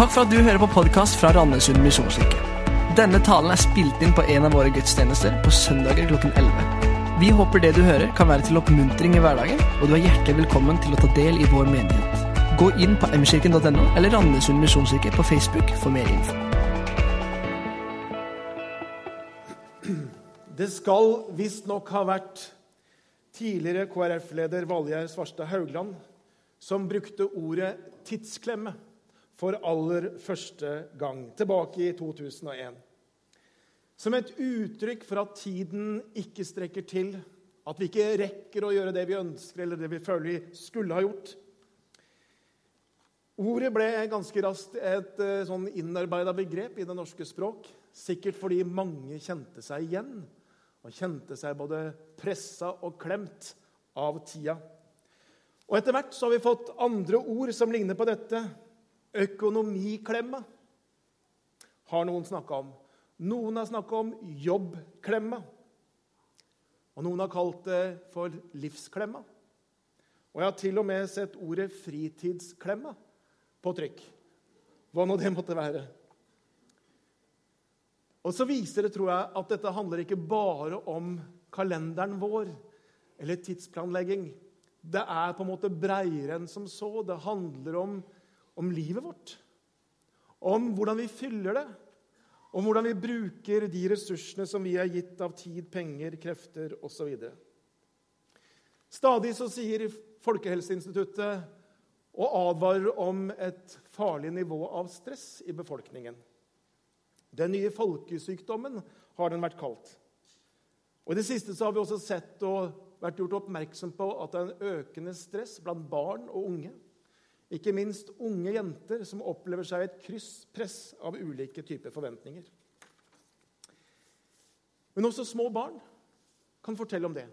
Takk for at du hører på podkast fra Randesund misjonskirke. Denne talen er spilt inn på en av våre gudstjenester på søndager klokken 11. Vi håper det du hører, kan være til oppmuntring i hverdagen, og du er hjertelig velkommen til å ta del i vår menighet. Gå inn på mkirken.no eller Randesund misjonskirke på Facebook for mer info. Det skal visstnok ha vært tidligere KrF-leder Valgjerd Svarstad Haugland som brukte ordet 'tidsklemme' for aller første gang, tilbake i 2001. Som et uttrykk for at tiden ikke strekker til, at vi ikke rekker å gjøre det vi ønsker, eller det vi føler vi skulle ha gjort. Ordet ble ganske raskt et eh, sånn innarbeida begrep i det norske språk. Sikkert fordi mange kjente seg igjen og kjente seg både pressa og klemt av tida. Og Etter hvert så har vi fått andre ord som ligner på dette. Økonomiklemma har noen snakka om. Noen har snakka om jobbklemma. Og noen har kalt det for livsklemma. Og jeg har til og med sett ordet fritidsklemma på trykk. Hva nå det måtte være. Og så viser det, tror jeg, at dette handler ikke bare om kalenderen vår eller tidsplanlegging. Det er på en måte breiere enn som så. Det handler om, om livet vårt. Om hvordan vi fyller det. Om hvordan vi bruker de ressursene som vi er gitt av tid, penger, krefter osv. Stadig så sier Folkehelseinstituttet og advarer om et farlig nivå av stress i befolkningen. Den nye folkesykdommen har den vært kalt. Og I det siste så har vi også sett og vært gjort oppmerksom på at det er en økende stress blant barn og unge. Ikke minst unge jenter som opplever seg et krysspress av ulike typer forventninger. Men også små barn kan fortelle om det.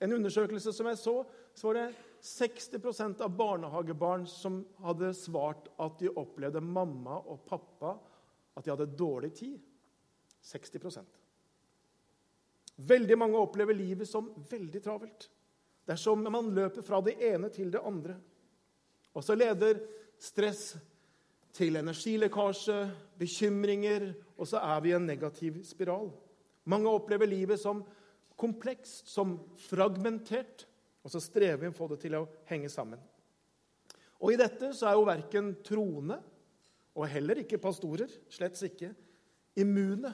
En undersøkelse som jeg så, så var det 60% av barnehagebarn som hadde svart at de opplevde mamma og pappa at de hadde dårlig tid. 60% Veldig mange opplever livet som veldig travelt. Det er som man løper fra det ene til det andre. Og så leder stress til energilekkasje, bekymringer, og så er vi i en negativ spiral. Mange opplever livet som komplekst, som fragmentert, og så strever vi med å få det til å henge sammen. Og i dette så er jo verken troende og heller ikke pastorer, slett ikke, immune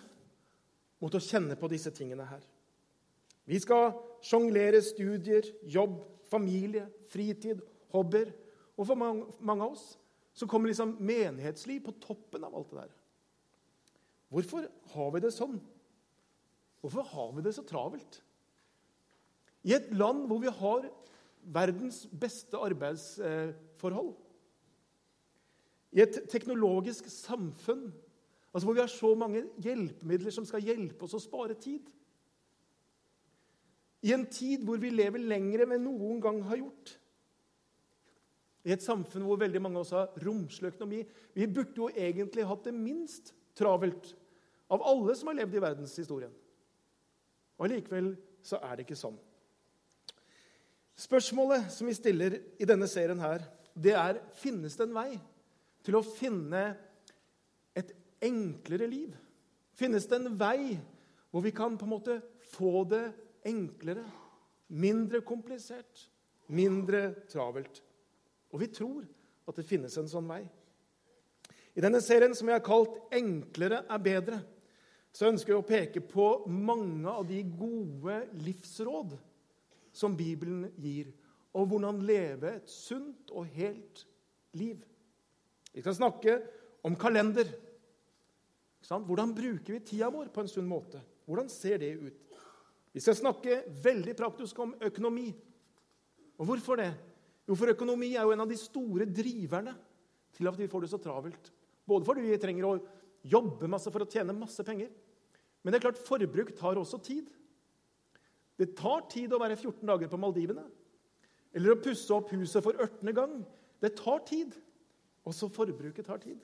mot å kjenne på disse tingene her. Vi skal sjonglere studier, jobb, familie, fritid, hobbyer. Og for mange, av oss så kommer liksom menighetsliv på toppen av alt det der. Hvorfor har vi det sånn? Hvorfor har vi det så travelt? I et land hvor vi har verdens beste arbeidsforhold, i et teknologisk samfunn altså hvor vi har så mange hjelpemidler som skal hjelpe oss å spare tid. I en tid hvor vi lever lengre enn vi noen gang har gjort. I et samfunn hvor veldig mange av oss har romslig økonomi. Vi burde jo egentlig hatt det minst travelt av alle som har levd i verdenshistorien. Og Likevel så er det ikke sånn. Spørsmålet som vi stiller i denne serien, her, det er finnes det en vei til å finne et enklere liv? Finnes det en vei hvor vi kan på en måte få det enklere, mindre komplisert, mindre travelt? Og vi tror at det finnes en sånn vei. I denne serien som jeg har kalt 'Enklere er bedre', så ønsker jeg å peke på mange av de gode livsråd som Bibelen gir, og hvordan leve et sunt og helt liv. Vi skal snakke om kalender. Hvordan bruker vi tida vår på en sunn måte? Hvordan ser det ut? Vi skal snakke veldig praktisk om økonomi. Og hvorfor det? Jo, for økonomi er jo en av de store driverne til at vi får det så travelt. Både fordi vi trenger å jobbe masse for å tjene masse penger. Men det er klart, forbruk tar også tid. Det tar tid å være 14 dager på Maldivene. Eller å pusse opp huset for 18. gang. Det tar tid. Også forbruket tar tid.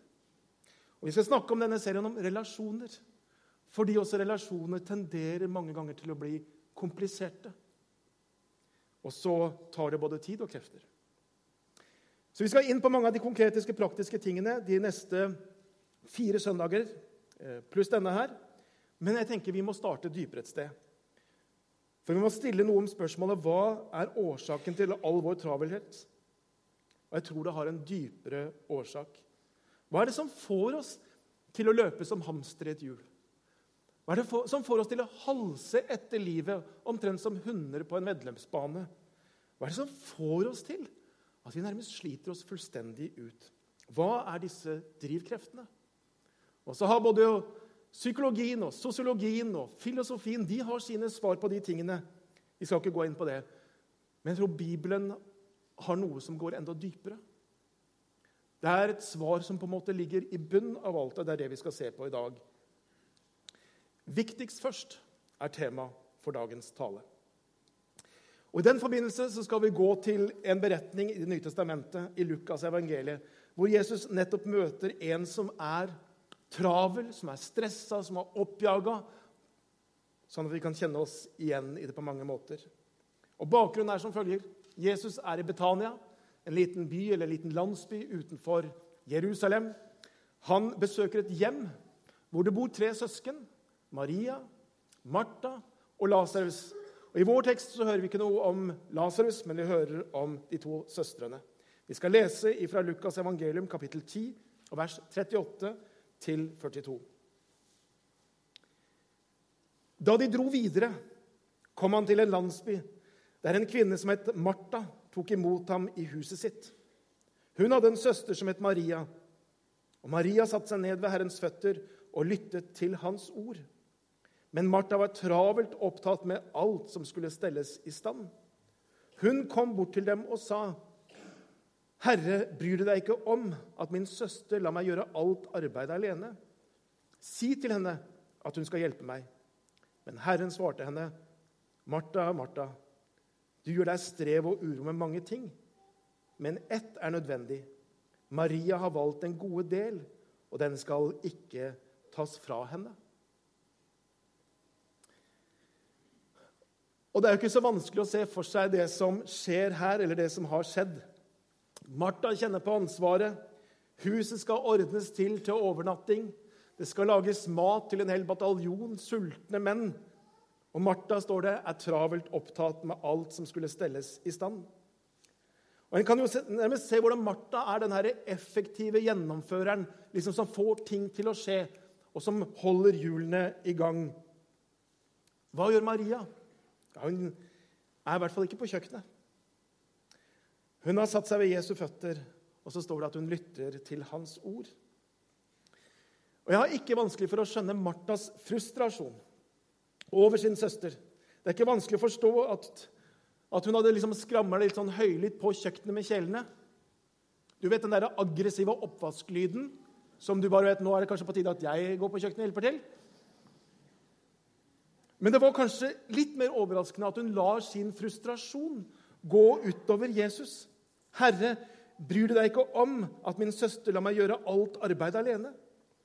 Og Vi skal snakke om denne serien om relasjoner. Fordi også relasjoner tenderer mange ganger til å bli kompliserte. Og så tar det både tid og krefter. Så Vi skal inn på mange av de konkretiske, praktiske tingene de neste fire søndager, eh, pluss denne her. Men jeg tenker vi må starte dypere et sted. For vi må stille noe om spørsmålet hva er årsaken til all vår travelhet. Og jeg tror det har en dypere årsak. Hva er det som får oss til å løpe som hamster i et hjul? Hva er det som får oss til å halse etter livet omtrent som hunder på en medlemsbane? Hva er det som får oss til at vi nærmest sliter oss fullstendig ut? Hva er disse drivkreftene? Og så har både Psykologien og sosiologien og filosofien de har sine svar på de tingene. Vi skal ikke gå inn på det. Men jeg tror Bibelen har noe som går enda dypere. Det er et svar som på en måte ligger i bunn av alt, og det er det vi skal se på i dag. Viktigst først er tema for dagens tale. Og I den forbindelse så skal vi gå til en beretning i Det nye testamentet, i Lukas evangeliet, hvor Jesus nettopp møter en som er travel, som er stressa, som er oppjaga, sånn at vi kan kjenne oss igjen i det på mange måter. Og Bakgrunnen er som følger. Jesus er i Betania, en liten by eller en liten landsby utenfor Jerusalem. Han besøker et hjem hvor det bor tre søsken. Maria, Martha og Lasarus. I vår tekst så hører vi ikke noe om Lasarus, men vi hører om de to søstrene. Vi skal lese fra Lukas evangelium kapittel 10 og vers 38 til 42. Da de dro videre, kom han til en landsby der en kvinne som het Martha, tok imot ham i huset sitt. Hun hadde en søster som het Maria. Og Maria satte seg ned ved Herrens føtter og lyttet til hans ord. Men Martha var travelt opptatt med alt som skulle stelles i stand. Hun kom bort til dem og sa, 'Herre, bryr du deg ikke om at min søster lar meg gjøre alt arbeidet alene?' 'Si til henne at hun skal hjelpe meg.' Men Herren svarte henne, 'Martha, Martha, du gjør deg strev og uro med mange ting.' 'Men ett er nødvendig. Maria har valgt en gode del, og den skal ikke tas fra henne.' Og Det er jo ikke så vanskelig å se for seg det som skjer her, eller det som har skjedd. Martha kjenner på ansvaret. Huset skal ordnes til til overnatting. Det skal lages mat til en hel bataljon sultne menn. Og Martha står det, er travelt opptatt med alt som skulle stelles i stand. Og En kan jo nærmest se hvordan Martha er den her effektive gjennomføreren liksom som får ting til å skje, og som holder hjulene i gang. Hva gjør Maria? Hun er i hvert fall ikke på kjøkkenet. Hun har satt seg ved Jesu føtter, og så står det at hun lytter til hans ord. Og Jeg har ikke vanskelig for å skjønne Martas frustrasjon over sin søster. Det er ikke vanskelig å forstå at, at hun hadde liksom skramla litt sånn høylytt på kjøkkenet med kjelene. Du vet den der aggressive oppvasklyden som du bare vet nå er det kanskje på tide at jeg går på kjøkkenet og hjelper til? Men det var kanskje litt mer overraskende at hun lar sin frustrasjon gå utover Jesus. 'Herre, bryr du deg ikke om at min søster lar meg gjøre alt arbeidet alene?'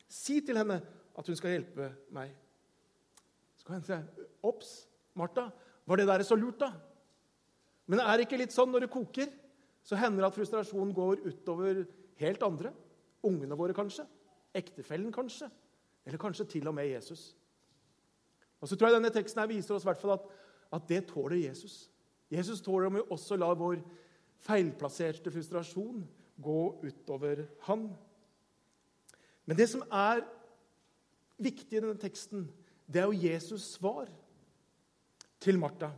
'Si til henne at hun skal hjelpe meg.' Skal hun si, Ops, Martha, var det der så lurt, da? Men det er ikke litt sånn når det koker, så hender det at frustrasjonen går utover helt andre. Ungene våre, kanskje. Ektefellen, kanskje. Eller kanskje til og med Jesus. Og så tror jeg denne teksten her viser oss hvert at, at det tåler Jesus. Jesus tåler om vi også lar vår feilplasserte frustrasjon gå utover han. Men det som er viktig i denne teksten, det er jo Jesus' svar til Martha.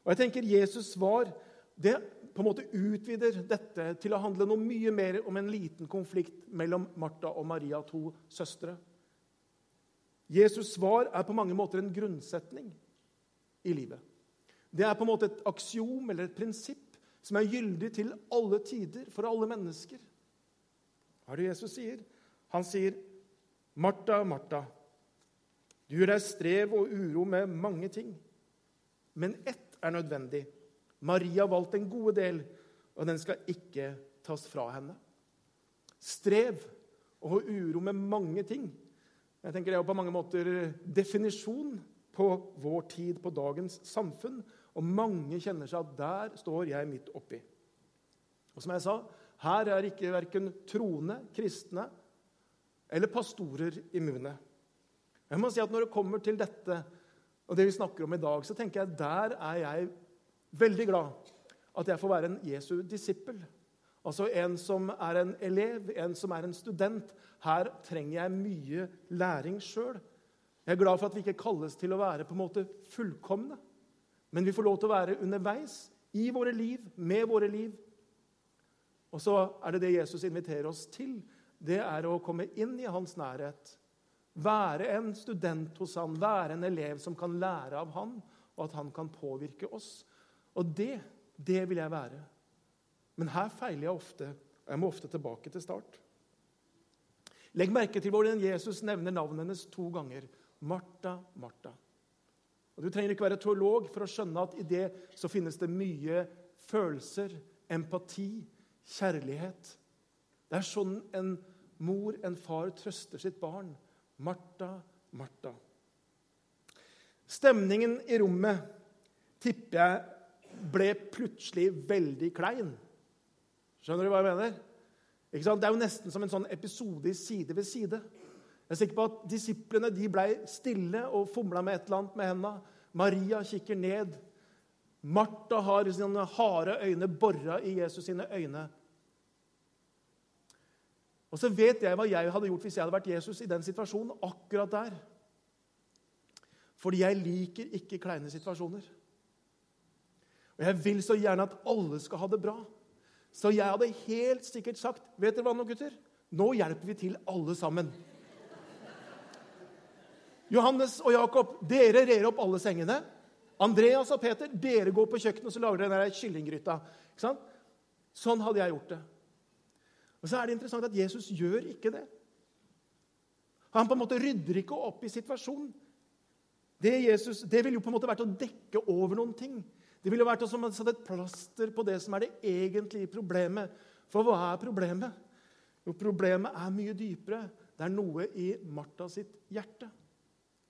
Og jeg tenker Jesus' svar det på en måte utvider dette til å handle noe mye mer om en liten konflikt mellom Martha og Maria, to søstre. Jesus' svar er på mange måter en grunnsetning i livet. Det er på en måte et aksiom eller et prinsipp som er gyldig til alle tider, for alle mennesker. Hva er det Jesus sier? Han sier, 'Martha, Martha, du gjør deg strev og uro med mange ting.' 'Men ett er nødvendig. Maria har valgt en gode del, og den skal ikke tas fra henne.' Strev og uro med mange ting. Jeg tenker Det er på mange måter definisjon på vår tid, på dagens samfunn. Og mange kjenner seg at der står jeg midt oppi. Og som jeg sa, her er ikke verken troende, kristne eller pastorer immune. Jeg må si at Når det kommer til dette og det vi snakker om i dag, så tenker jeg der er jeg veldig glad at jeg får være en Jesu disippel. Altså en som er en elev, en som er en student. Her trenger jeg mye læring sjøl. Jeg er glad for at vi ikke kalles til å være på en måte fullkomne. Men vi får lov til å være underveis i våre liv, med våre liv. Og så er det det Jesus inviterer oss til. Det er å komme inn i hans nærhet. Være en student hos han, være en elev som kan lære av han, og at han kan påvirke oss. Og det, det vil jeg være. Men her feiler jeg ofte, og jeg må ofte tilbake til start. Legg merke til hvordan Jesus nevner navnet hennes to ganger. Martha, Martha. Og Du trenger ikke være teolog for å skjønne at i det så finnes det mye følelser, empati, kjærlighet. Det er sånn en mor, en far, trøster sitt barn. Martha, Martha. Stemningen i rommet tipper jeg ble plutselig veldig klein. Skjønner du hva jeg mener? Det er jo nesten som en sånn episode i Side ved side. Jeg er sikker på at Disiplene de ble stille og fomla med et eller annet med henda. Maria kikker ned. Martha har sine harde øyne bora i Jesus sine øyne. Og så vet jeg hva jeg hadde gjort hvis jeg hadde vært Jesus i den situasjonen. akkurat der. Fordi jeg liker ikke kleine situasjoner. Og jeg vil så gjerne at alle skal ha det bra. Så jeg hadde helt sikkert sagt Vet dere hva nå, gutter? Nå hjelper vi til alle sammen. Johannes og Jakob, dere rer opp alle sengene. Andreas og Peter, dere går på kjøkkenet og så lager dere kyllinggryta. Sånn hadde jeg gjort det. Og så er det interessant at Jesus gjør ikke det. Han på en måte rydder ikke opp i situasjonen. Det, Jesus, det ville jo på en måte vært å dekke over noen ting. Det ville vært som å sette et plaster på det som er det egentlige problemet. For hva er problemet? Jo, problemet er mye dypere. Det er noe i Martha sitt hjerte.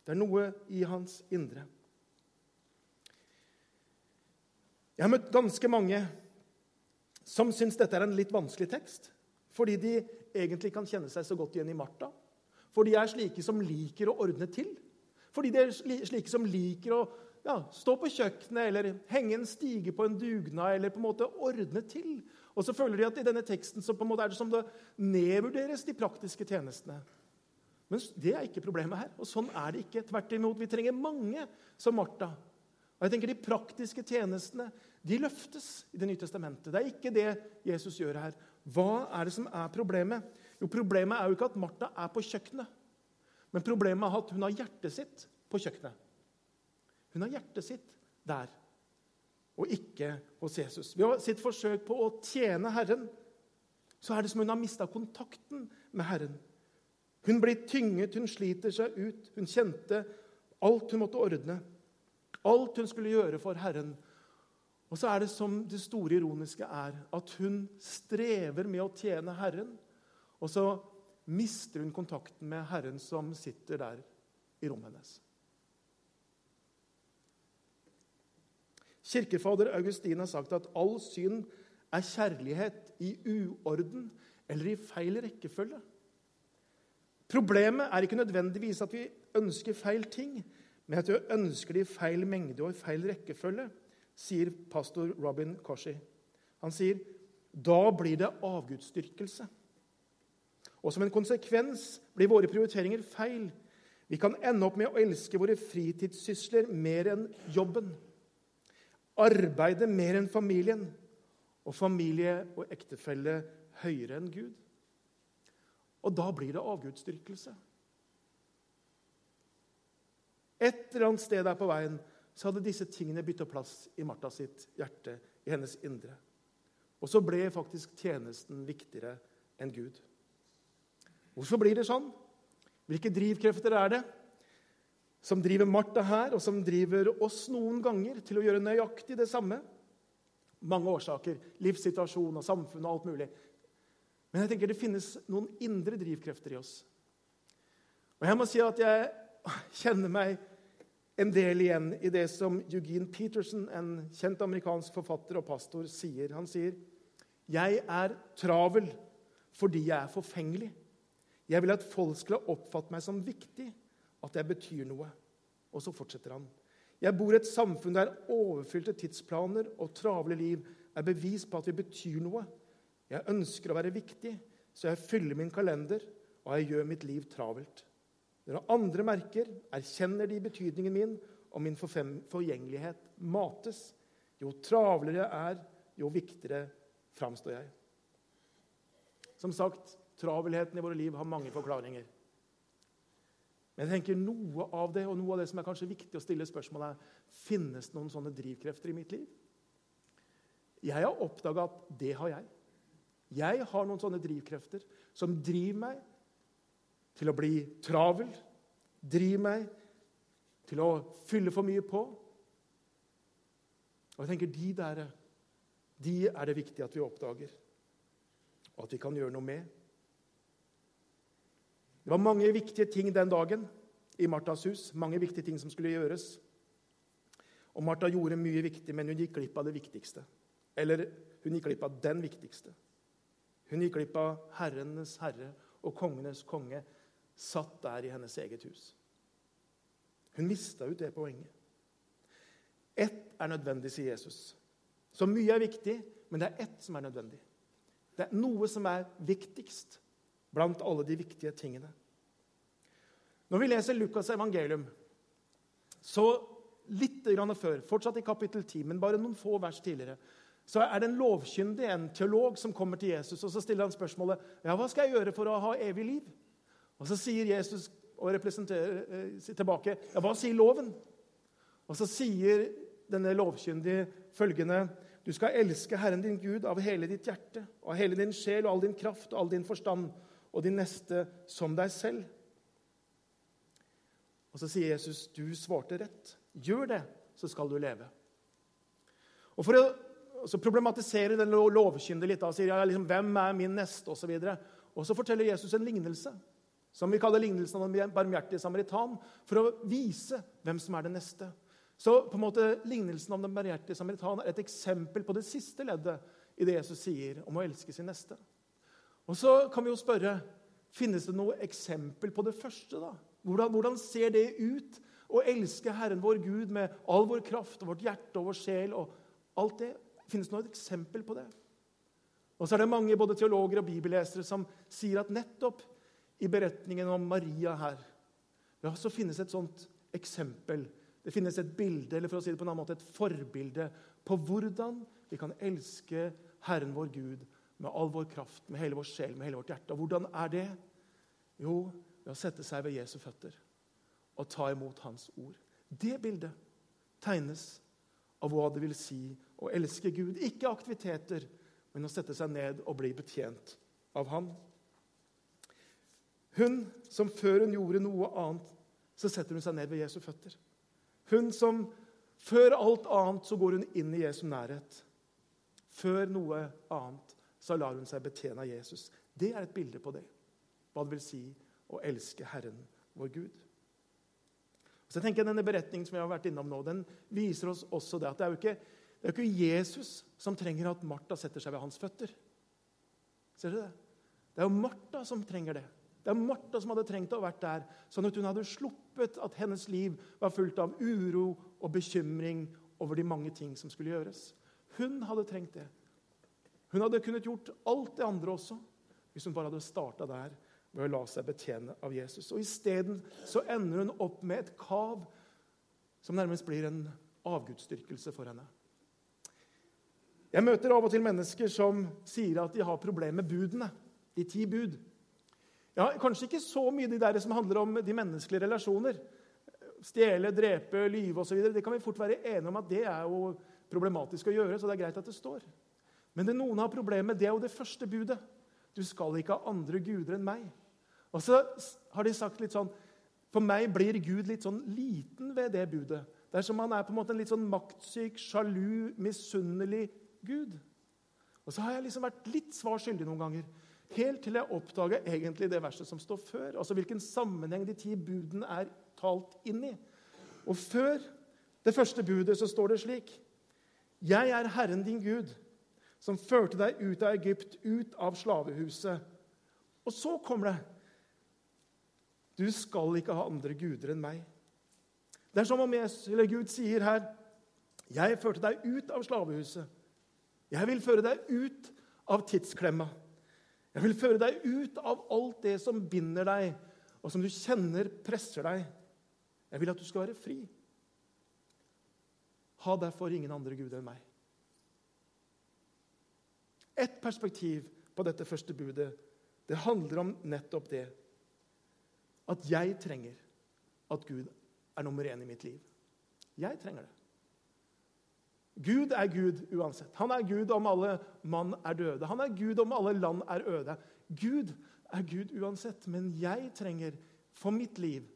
Det er noe i hans indre. Jeg har møtt ganske mange som syns dette er en litt vanskelig tekst. Fordi de egentlig kan kjenne seg så godt igjen i Martha. For de er slike som liker å ordne til. Fordi de er slike som liker å ja, stå på kjøkkenet eller henge en stige på en dugnad eller på en måte ordne til. Og så føler de at i denne teksten så på en måte er det som det nedvurderes de praktiske tjenestene. Men det er ikke problemet her. Og sånn er det ikke. Tvert imot, vi trenger mange som Martha. Og jeg tenker De praktiske tjenestene de løftes i Det nye testamentet. Det er ikke det Jesus gjør her. Hva er det som er problemet? Jo, Problemet er jo ikke at Martha er på kjøkkenet. Men problemet er at hun har hjertet sitt på kjøkkenet. Hun har hjertet sitt der, og ikke hos Jesus. Ved sitt forsøk på å tjene Herren så er det som hun har mista kontakten med Herren. Hun blir tynget, hun sliter seg ut. Hun kjente alt hun måtte ordne. Alt hun skulle gjøre for Herren. Og så er det som det store ironiske er, at hun strever med å tjene Herren. Og så mister hun kontakten med Herren som sitter der i rommet hennes. Kirkefader Augustin har sagt at all synd er kjærlighet i uorden eller i feil rekkefølge. Problemet er ikke nødvendigvis at vi ønsker feil ting, men at vi ønsker det i feil mengde og i feil rekkefølge, sier pastor Robin Koshi. Han sier da blir det avgudsdyrkelse. Og som en konsekvens blir våre prioriteringer feil. Vi kan ende opp med å elske våre fritidssysler mer enn jobben. Arbeide mer enn familien. Og familie og ektefelle høyere enn Gud. Og da blir det avgudsdyrkelse. Et eller annet sted der på veien så hadde disse tingene bytta plass i Martha sitt hjerte, i hennes indre. Og så ble faktisk tjenesten viktigere enn Gud. Hvorfor blir det sånn? Hvilke drivkrefter er det som driver Martha her, og som driver oss noen ganger til å gjøre nøyaktig det samme? Mange årsaker. Livssituasjon og samfunn og alt mulig. Men jeg tenker det finnes noen indre drivkrefter i oss. Og jeg må si at jeg kjenner meg en del igjen i det som Eugene Peterson, en kjent amerikansk forfatter og pastor, sier. Han sier Jeg er travel fordi jeg er forfengelig. Jeg vil at folk skal oppfatte meg som viktig, at jeg betyr noe. Og så fortsetter han. Jeg bor i et samfunn der overfylte tidsplaner og travle liv er bevis på at vi betyr noe. Jeg ønsker å være viktig, så jeg fyller min kalender, og jeg gjør mitt liv travelt. Når andre merker, erkjenner de betydningen min, og min forgjengelighet mates. Jo travlere jeg er, jo viktigere framstår jeg. Som sagt, travelheten i våre liv har mange forklaringer. Men jeg tenker noe av det, og noe av det som er kanskje viktig å stille spørsmål er, finnes det noen sånne drivkrefter i mitt liv. Jeg har oppdaga at det har jeg. Jeg har noen sånne drivkrefter som driver meg til å bli travel, driver meg til å fylle for mye på. Og jeg tenker De der de er det viktig at vi oppdager, og at vi kan gjøre noe med. Det var mange viktige ting den dagen i Martas hus. Mange viktige ting som skulle gjøres. Og Martha gjorde mye viktig, men hun gikk glipp av det viktigste. Eller hun gikk glipp av den viktigste. Hun gikk glipp av Herrenes herre og kongenes konge satt der i hennes eget hus. Hun mista ut det poenget. Ett er nødvendig, sier Jesus. Så mye er viktig, men det er ett som er nødvendig. Det er noe som er viktigst blant alle de viktige tingene. Når vi leser Lukas' evangelium, så litt før, fortsatt i kapittel 10, men bare noen få vers tidligere, så er det en lovkyndig, en teolog, som kommer til Jesus og så stiller han spørsmålet ja, hva skal jeg gjøre for å ha evig liv. Og Så sier Jesus og representerer eh, tilbake ja, hva sier loven? Og så sier denne lovkyndige følgende Du skal elske Herren din Gud av hele ditt hjerte, av hele din sjel og all din kraft og all din forstand, og din neste som deg selv. Og så sier Jesus, 'Du svarte rett. Gjør det, så skal du leve.' Og For å så problematisere den lovkyndige litt og sier ja, liksom, 'Hvem er min neste?' Og så, og så forteller Jesus en lignelse, som vi kaller lignelsen av den barmhjertige samaritan, for å vise hvem som er den neste. Så på en måte Lignelsen om den barmhjertige samaritan er et eksempel på det siste leddet i det Jesus sier om å elske sin neste. Og Så kan vi jo spørre finnes det noe eksempel på det første. da? Hvordan, hvordan ser det ut å elske Herren vår Gud med all vår kraft og vårt hjerte og vår sjel? og alt det? Finnes det noe eksempel på det? Og så er det mange både teologer og bibellesere som sier at nettopp i beretningen om Maria her ja, så finnes et sånt eksempel det finnes et bilde, eller for å si det på en annen måte, et forbilde på hvordan vi kan elske Herren vår Gud med all vår kraft, med hele vår sjel, med hele vårt hjerte. Og hvordan er det? Jo, ved å sette seg ved Jesu føtter og ta imot Hans ord. Det bildet tegnes av hva det vil si å elske Gud. Ikke aktiviteter, men å sette seg ned og bli betjent av Han. Hun som før hun gjorde noe annet, så setter hun seg ned ved Jesu føtter. Hun som før alt annet så går hun inn i Jesu nærhet. Før noe annet så lar hun seg betjene av Jesus. Det er et bilde på det. Hva det vil si å elske Herren vår Gud. Så jeg tenker Denne beretningen som jeg har vært innom nå, den viser oss også det at det er jo ikke, er ikke Jesus som trenger at Martha setter seg ved hans føtter. Ser dere det? Det er jo Martha som trenger det. Det er Martha som hadde trengt å vært der, sånn at hun hadde sluppet at hennes liv var fullt av uro og bekymring over de mange ting som skulle gjøres. Hun hadde trengt det. Hun hadde kunnet gjort alt det andre også hvis hun bare hadde starta der ved å la seg betjene av Jesus. Og Isteden ender hun opp med et kav som nærmest blir en avgudsdyrkelse for henne. Jeg møter av og til mennesker som sier at de har problemer med budene. De ti bud. Ja, Kanskje ikke så mye de der som handler om de menneskelige relasjoner. Stjele, drepe, lyve osv. Det kan vi fort være enige om at det er jo problematisk å gjøre. så det er greit at det står. Men det noen har problemer med, det er jo det første budet. Du skal ikke ha andre guder enn meg. Og så har de sagt litt sånn For meg blir Gud litt sånn liten ved det budet. Det er som han er på en måte en litt sånn maktsyk, sjalu, misunnelig Gud. Og så har jeg liksom vært litt svar skyldig noen ganger. Helt til jeg oppdaga egentlig det verset som står før. Altså hvilken sammenheng de ti budene er talt inn i. Og før det første budet så står det slik.: Jeg er Herren din Gud, som førte deg ut av Egypt, ut av slavehuset. Og så kommer det Du skal ikke ha andre guder enn meg. Det er som om jeg, Gud sier her Jeg førte deg ut av slavehuset. Jeg vil føre deg ut av tidsklemma. Jeg vil føre deg ut av alt det som binder deg, og som du kjenner presser deg. Jeg vil at du skal være fri. Ha derfor ingen andre guder enn meg. Ett perspektiv på dette første budet det handler om nettopp det. At jeg trenger at Gud er nummer én i mitt liv. Jeg trenger det. Gud er Gud uansett. Han er Gud om alle mann er døde. Han er Gud om alle land er øde. Gud er Gud uansett. Men jeg trenger for mitt liv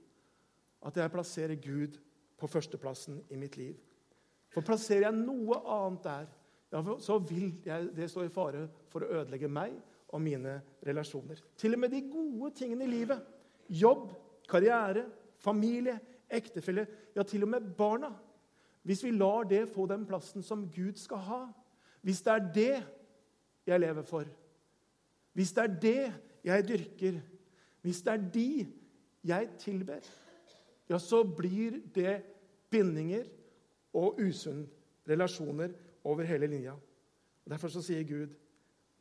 at jeg plasserer Gud på førsteplassen i mitt liv. For plasserer jeg noe annet der, så vil jeg, det stå i fare for å ødelegge meg og mine relasjoner. Til og med de gode tingene i livet. Jobb, karriere, familie, ektefelle, ja, til og med barna. Hvis vi lar det få den plassen som Gud skal ha, hvis det er det jeg lever for, hvis det er det jeg dyrker, hvis det er de jeg tilber, ja, så blir det bindinger og usunne relasjoner over hele linja. Og Derfor så sier Gud,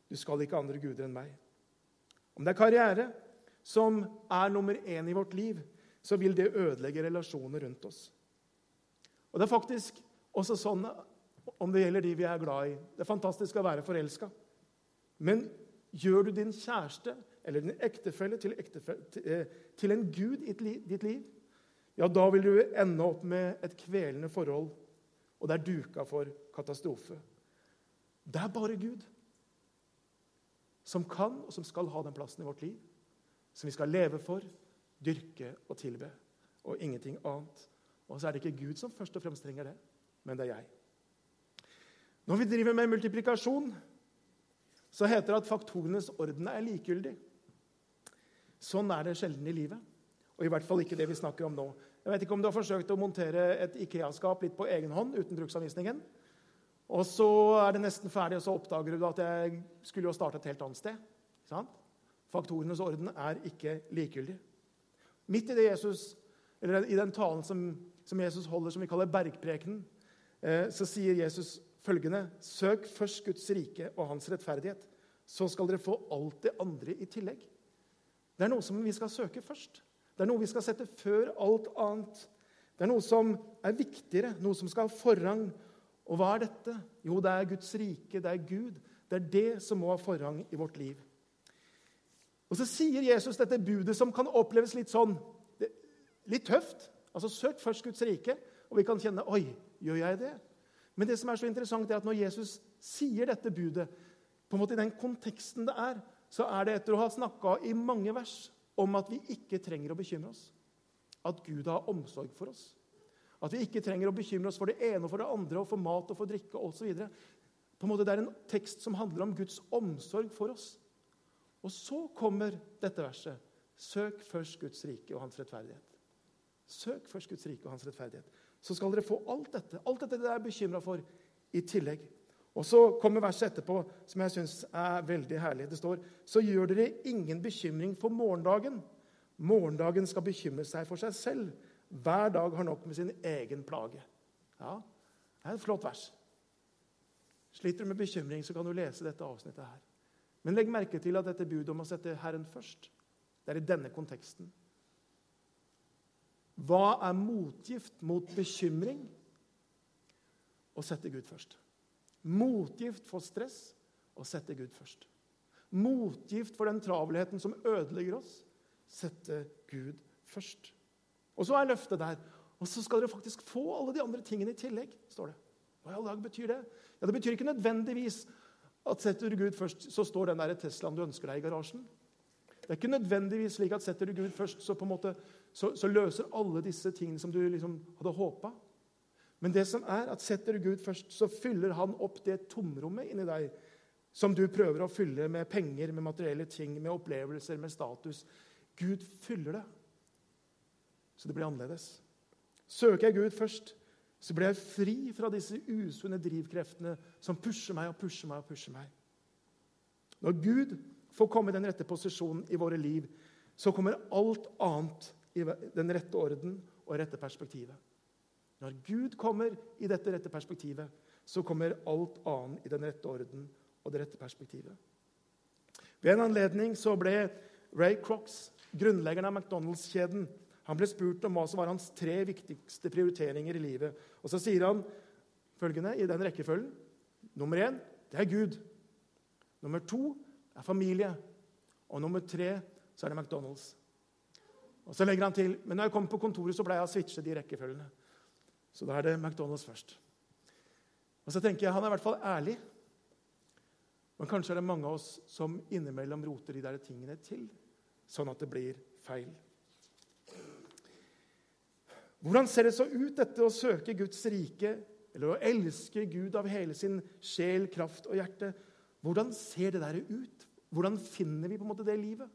'Du skal ikke ha andre guder enn meg'. Om det er karriere som er nummer én i vårt liv, så vil det ødelegge relasjoner rundt oss. Og Det er faktisk også sånn om det gjelder de vi er glad i. Det er fantastisk å være forelska. Men gjør du din kjæreste eller din ektefelle til, ektefelle, til, eh, en gud i ditt liv, ja, da vil du ende opp med et kvelende forhold, og det er duka for katastrofe. Det er bare Gud som kan og som skal ha den plassen i vårt liv, som vi skal leve for, dyrke og tilbe, og ingenting annet. Og så er det ikke Gud som først og fremst trenger det, men det er jeg. Når vi driver med multiplikasjon, så heter det at faktorenes orden er likegyldig. Sånn er det sjelden i livet. Og i hvert fall ikke det vi snakker om nå. Jeg vet ikke om du har forsøkt å montere et Ikea-skap litt på egen hånd uten bruksanvisningen. Og så er det nesten ferdig, og så oppdager du at jeg skulle jo starte et helt annet sted. Faktorenes orden er ikke likegyldig. Midt i det Jesus, eller i den talen som, som Jesus holder, som vi kaller bergprekenen, eh, så sier Jesus følgende.: Søk først Guds rike og hans rettferdighet, så skal dere få alt det andre i tillegg. Det er noe som vi skal søke først. Det er noe vi skal sette før alt annet. Det er noe som er viktigere, noe som skal ha forrang. Og hva er dette? Jo, det er Guds rike, det er Gud. Det er det som må ha forrang i vårt liv. Og så sier Jesus dette budet som kan oppleves litt sånn litt tøft. Altså, Søk først Guds rike, og vi kan kjenne Oi, gjør jeg det? Men det som er så interessant er at når Jesus sier dette budet, på en måte i den konteksten det er, så er det etter å ha snakka i mange vers om at vi ikke trenger å bekymre oss. At Gud har omsorg for oss. At vi ikke trenger å bekymre oss for det ene og for det andre og for mat og for drikke osv. Det er en tekst som handler om Guds omsorg for oss. Og så kommer dette verset. Søk først Guds rike og hans rettferdighet. Søk først Guds rike og hans rettferdighet. Så skal dere få alt dette alt dette dere er bekymra for, i tillegg. Og Så kommer verset etterpå, som jeg syns er veldig herlig. Det står så gjør dere ingen bekymring for morgendagen. Morgendagen skal bekymre seg for seg selv. Hver dag har nok med sin egen plage. Ja, Det er et flott vers. Sliter du med bekymring, så kan du lese dette avsnittet her. Men legg merke til at dette budet om å sette Herren først, det er i denne konteksten. Hva er motgift mot bekymring? Å sette Gud først. Motgift for stress og sette Gud først. Motgift for den travelheten som ødelegger oss. Sette Gud først. Og så er løftet der. Og så skal dere faktisk få alle de andre tingene i tillegg. står det. Hva i all dag betyr det? Ja, Det betyr ikke nødvendigvis at setter du Gud først, så står den der Teslaen du ønsker deg, i garasjen. Det er ikke nødvendigvis slik at setter du Gud først, så, på en måte, så, så løser alle disse tingene som du liksom hadde håpa. Men det som er at setter du Gud først, så fyller han opp det tomrommet inni deg som du prøver å fylle med penger, med materielle ting, med opplevelser, med status. Gud fyller det, så det blir annerledes. Søker jeg Gud først, så blir jeg fri fra disse usunne drivkreftene som pusher meg og pusher meg og pusher meg. Når Gud får komme i den rette posisjonen i våre liv, så kommer alt annet i den rette orden og rette perspektivet. Når Gud kommer i dette rette perspektivet, så kommer alt annet i den rette orden og det rette perspektivet. Ved en anledning så ble Ray Crox, grunnleggeren av McDonald's-kjeden, han ble spurt om hva som var hans tre viktigste prioriteringer i livet. Og Så sier han følgende i den rekkefølgen. Nummer én det er Gud. Nummer to er familie. Og nummer tre så er det McDonald's. Og Så legger han til men når jeg kom på kontoret, så pleier jeg å switche de rekkefølgene. Så da er det McDonald's først. Og så tenker jeg han er i hvert fall ærlig. Men kanskje er det mange av oss som innimellom roter de der tingene til, sånn at det blir feil. Hvordan ser det så ut, dette å søke Guds rike, eller å elske Gud av hele sin sjel, kraft og hjerte? Hvordan ser det der ut? Hvordan finner vi på en måte det livet?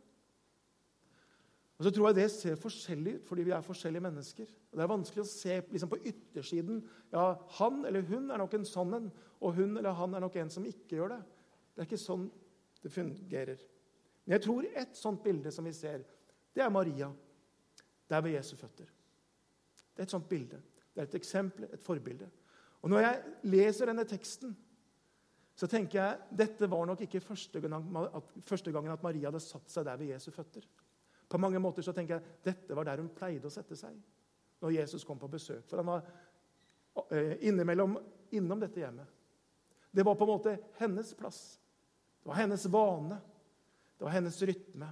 Og så tror jeg Det ser forskjellig ut fordi vi er forskjellige mennesker. Og Det er vanskelig å se liksom på yttersiden. Ja, Han eller hun er nok en sånn en, og hun eller han er nok en som ikke gjør det. Det er ikke sånn det fungerer. Men jeg tror et sånt bilde som vi ser, det er Maria der ved Jesu føtter. Det er et sånt bilde. Det er et eksempel, et forbilde. Og Når jeg leser denne teksten, så tenker jeg dette var nok ikke første, gangen at Maria hadde satt seg der ved Jesu føtter. På mange måter så tenker jeg dette var der hun pleide å sette seg når Jesus kom på besøk. For han var eh, innimellom innom dette hjemmet. Det var på en måte hennes plass. Det var hennes vane. Det var hennes rytme.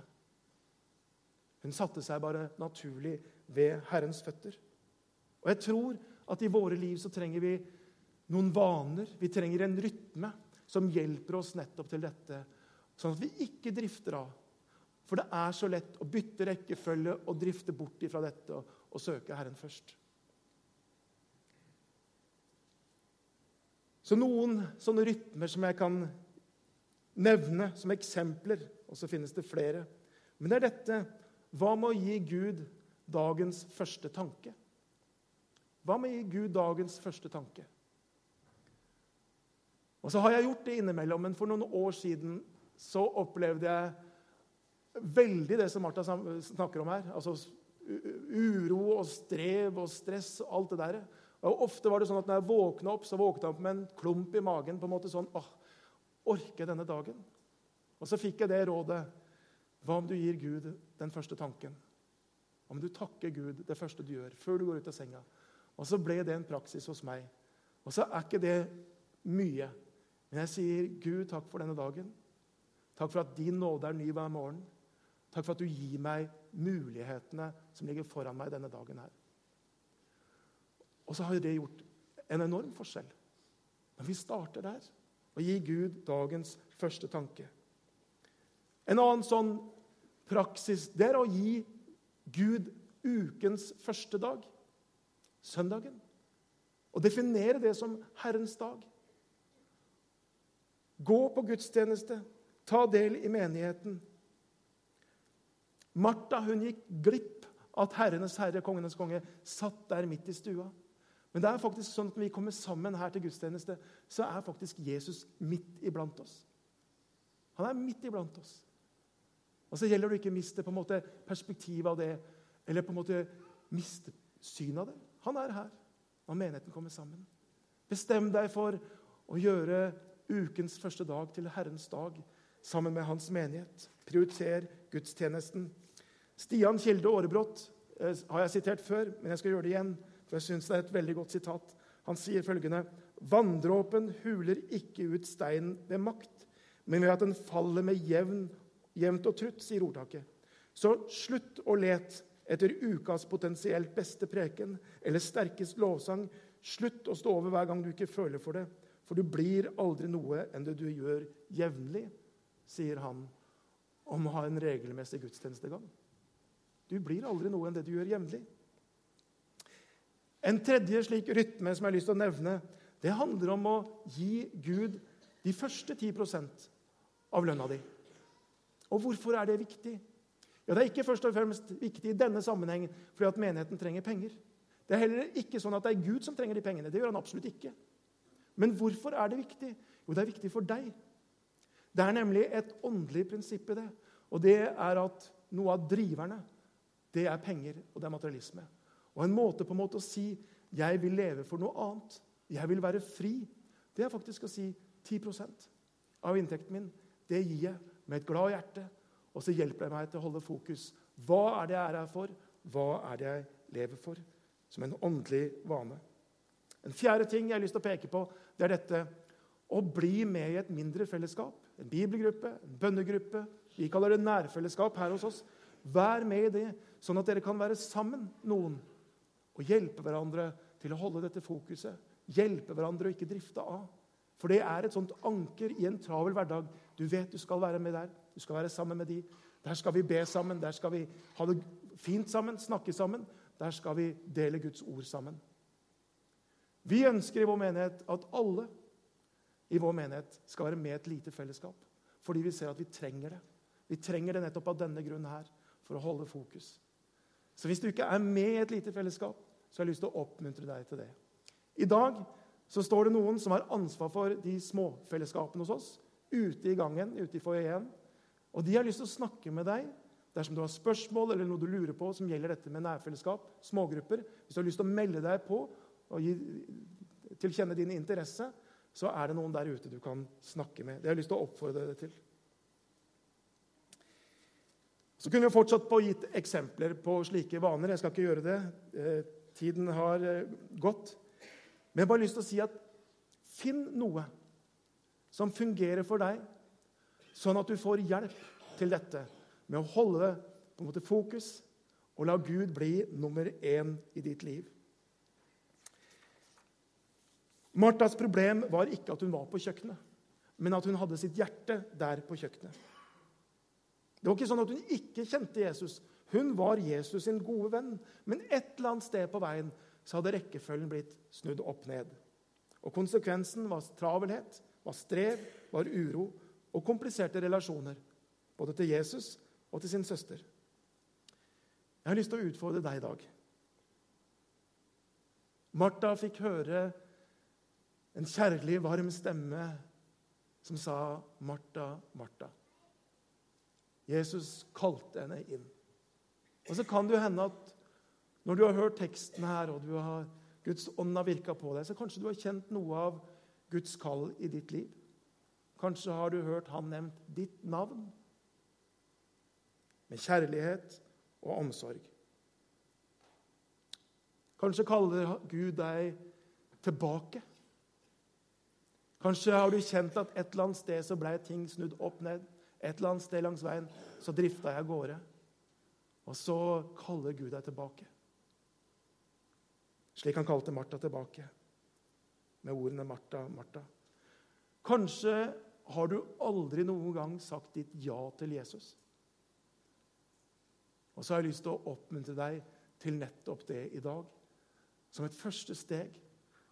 Hun satte seg bare naturlig ved Herrens føtter. Og jeg tror at i våre liv så trenger vi noen vaner. Vi trenger en rytme som hjelper oss nettopp til dette. Sånn at vi ikke drifter av. For det er så lett å bytte rekkefølge og drifte bort ifra dette og, og søke Herren først. Så noen sånne rytmer som jeg kan nevne som eksempler, og så finnes det flere. Men det er dette Hva med å gi Gud dagens første tanke? Hva med å gi Gud dagens første tanke? Og så har jeg gjort det innimellom, men for noen år siden så opplevde jeg veldig det som Martha snakker om her. Altså uro og strev og stress og alt det der. Og Ofte var det sånn at når jeg våkna opp, så våkna jeg opp med en klump i magen. på en måte sånn, åh, Orker denne dagen? Og så fikk jeg det rådet. Hva om du gir Gud den første tanken? Om du takker Gud det første du gjør, før du går ut av senga? Og så ble det en praksis hos meg. Og så er ikke det mye. Men jeg sier, Gud, takk for denne dagen. Takk for at din nåde er ny hver morgen. Takk for at du gir meg mulighetene som ligger foran meg denne dagen her. Og så har det gjort en enorm forskjell. Men vi starter der og gir Gud dagens første tanke. En annen sånn praksis det er å gi Gud ukens første dag søndagen. Og definere det som Herrens dag. Gå på gudstjeneste, ta del i menigheten. Martha hun gikk glipp av at Herrenes herre, kongenes konge, satt der midt i stua. Men det er faktisk sånn at når vi kommer sammen her til gudstjeneste, så er faktisk Jesus midt iblant oss. Han er midt iblant oss. Og så gjelder det å ikke miste på en måte perspektivet av det, eller på en måte miste synet av det. Han er her når menigheten kommer sammen. Bestem deg for å gjøre ukens første dag til Herrens dag sammen med hans menighet. Prioriter gudstjenesten. Stian Kilde Aarebrot eh, har jeg sitert før, men jeg skal gjøre det igjen. for jeg synes det er et veldig godt sitat. Han sier følgende.: Vanndråpen huler ikke ut steinen ved makt, men ved at den faller med jevn, jevnt og trutt, sier ordtaket. Så slutt å lete etter ukas potensielt beste preken eller sterkest lovsang. Slutt å stå over hver gang du ikke føler for det, for du blir aldri noe enn det du gjør jevnlig, sier han om å ha en regelmessig gudstjenestegang. Du blir aldri noe enn det du gjør jevnlig. En tredje slik rytme som jeg har lyst til å nevne, det handler om å gi Gud de første 10 av lønna di. Og hvorfor er det viktig? Ja, Det er ikke først og fremst viktig i denne sammenhengen fordi at menigheten trenger penger. Det er heller ikke sånn at det er Gud som trenger de pengene. Det gjør han absolutt ikke. Men hvorfor er det viktig? Jo, det er viktig for deg. Det er nemlig et åndelig prinsipp i det. Og det er at noe av driverne, det er penger og det er materialisme. Og en måte på en måte å si 'jeg vil leve for noe annet', 'jeg vil være fri', det er faktisk å si 10% av inntekten min. Det gir jeg med et glad hjerte, og så hjelper det meg til å holde fokus. Hva er det jeg er her for? Hva er det jeg lever for? Som en åndelig vane. En fjerde ting jeg har lyst til å peke på, det er dette å bli med i et mindre fellesskap. En bibelgruppe, en bønnegruppe. Vi kaller det nærfellesskap her hos oss. Vær med i det, sånn at dere kan være sammen, noen, og hjelpe hverandre til å holde dette fokuset. Hjelpe hverandre og ikke drifte av. For det er et sånt anker i en travel hverdag. Du vet du skal være med der. Du skal være sammen med de. Der skal vi be sammen. Der skal vi ha det fint sammen, snakke sammen. Der skal vi dele Guds ord sammen. Vi ønsker i vår menighet at alle i vår menighet skal være med et lite fellesskap. Fordi vi ser at vi trenger det. Vi trenger det nettopp av denne grunnen her, for å holde fokus. Så hvis du ikke er med i et lite fellesskap, så har jeg lyst til å oppmuntre deg til det. I dag så står det noen som har ansvar for de småfellesskapene hos oss, ute i gangen, ute i foajeen. Og de har lyst til å snakke med deg dersom du har spørsmål eller noe du lurer på som gjelder dette med nærfellesskap, smågrupper. Hvis du har lyst til å melde deg på og gi, tilkjenne din interesse, så er det noen der ute du kan snakke med. Det har jeg lyst til å oppfordre deg til. Så kunne vi fortsatt på gitt eksempler på slike vaner. Jeg skal ikke gjøre det. Eh, tiden har eh, gått. Men jeg har bare lyst til å si at finn noe som fungerer for deg, sånn at du får hjelp til dette med å holde på en måte fokus og la Gud bli nummer én i ditt liv. Martas problem var ikke at hun var på kjøkkenet, men at hun hadde sitt hjerte der på kjøkkenet. Det var ikke sånn at hun ikke kjente Jesus. Hun var Jesus sin gode venn. Men et eller annet sted på veien så hadde rekkefølgen blitt snudd opp ned. Og Konsekvensen var travelhet, var strev, var uro og kompliserte relasjoner. Både til Jesus og til sin søster. Jeg har lyst til å utfordre deg i dag. Martha fikk høre en kjærlig, varm stemme som sa, 'Martha, Martha'. Jesus kalte henne inn. Og Så kan det jo hende at når du har hørt teksten her, og har, Guds ånd har virka på deg, så kanskje du har kjent noe av Guds kall i ditt liv. Kanskje har du hørt han nevnt ditt navn med kjærlighet og omsorg. Kanskje kaller Gud deg tilbake Kanskje har du kjent at et eller annet sted så ble ting snudd opp ned. Et eller annet sted langs veien så drifta jeg av gårde. Og så kaller Gud deg tilbake. Slik han kalte Martha tilbake, med ordene 'Martha, Martha'. Kanskje har du aldri noen gang sagt ditt ja til Jesus. Og så har jeg lyst til å oppmuntre deg til nettopp det i dag. Som et første steg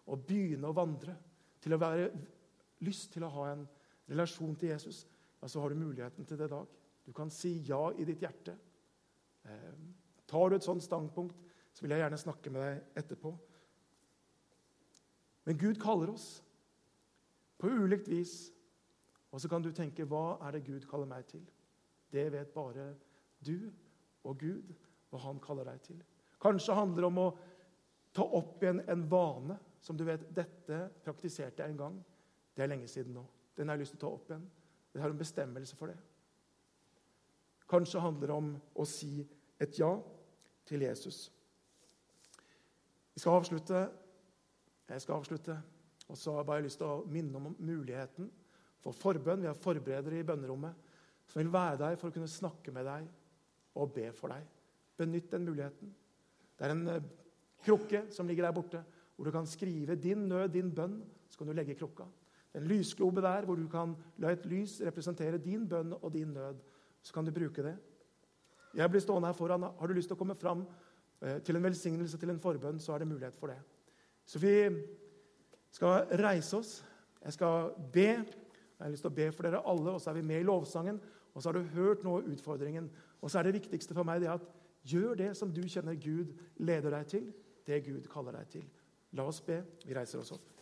å begynne å vandre. Til å være lyst til å ha en relasjon til Jesus, ja, så har du muligheten til det i dag. Du kan si ja i ditt hjerte. Eh, tar du et sånt standpunkt, så vil jeg gjerne snakke med deg etterpå. Men Gud kaller oss på ulikt vis. Og så kan du tenke hva er det Gud kaller meg til? Det vet bare du og Gud hva han kaller deg til. Kanskje handler det om å ta opp igjen en vane som du vet dette praktiserte jeg en gang. Det er lenge siden nå. Den har jeg lyst til å ta opp igjen. Jeg har en bestemmelse for det. Kanskje handler det om å si et ja til Jesus. Vi skal avslutte. Jeg skal avslutte. Og så har jeg bare lyst til å minne om muligheten for forbønn. Vi har forberedere i bønnerommet som vil være der for å kunne snakke med deg og be for deg. Benytt den muligheten. Det er en eh, krukke som ligger der borte, hvor du kan skrive din nød, din bønn. Så kan du legge krukka en lysglobe der hvor du kan la et lys representere din bønn og din nød. Så kan du bruke det. Jeg blir stående her foran. Har du lyst til å komme fram eh, til en velsignelse, til en forbønn, så er det mulighet for det. Så vi skal reise oss. Jeg skal be. Jeg har lyst til å be for dere alle, og så er vi med i lovsangen. Og så har du hørt noe av utfordringen. Og så er det viktigste for meg det at gjør det som du kjenner Gud leder deg til. det Gud kaller deg til. La oss be. Vi reiser oss opp.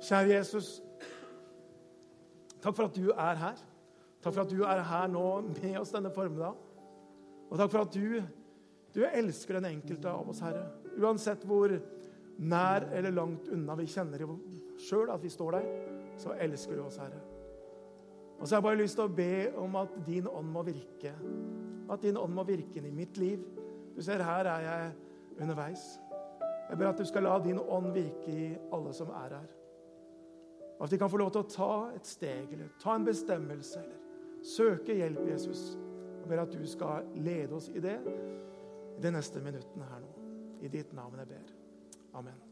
Kjære Jesus. Takk for at du er her. Takk for at du er her nå med oss denne formiddagen. Og takk for at du, du elsker den enkelte av oss, Herre. Uansett hvor nær eller langt unna vi kjenner sjøl at vi står der, så elsker du oss, Herre. Og så har jeg bare lyst til å be om at din ånd må virke. At din ånd må virke i mitt liv. Du ser, her er jeg underveis. Jeg ber at du skal la din ånd virke i alle som er her. Og At vi kan få lov til å ta et steg eller ta en bestemmelse eller søke hjelp, Jesus. Jeg ber at du skal lede oss i det de neste minuttene her nå. I ditt navn jeg ber. Amen.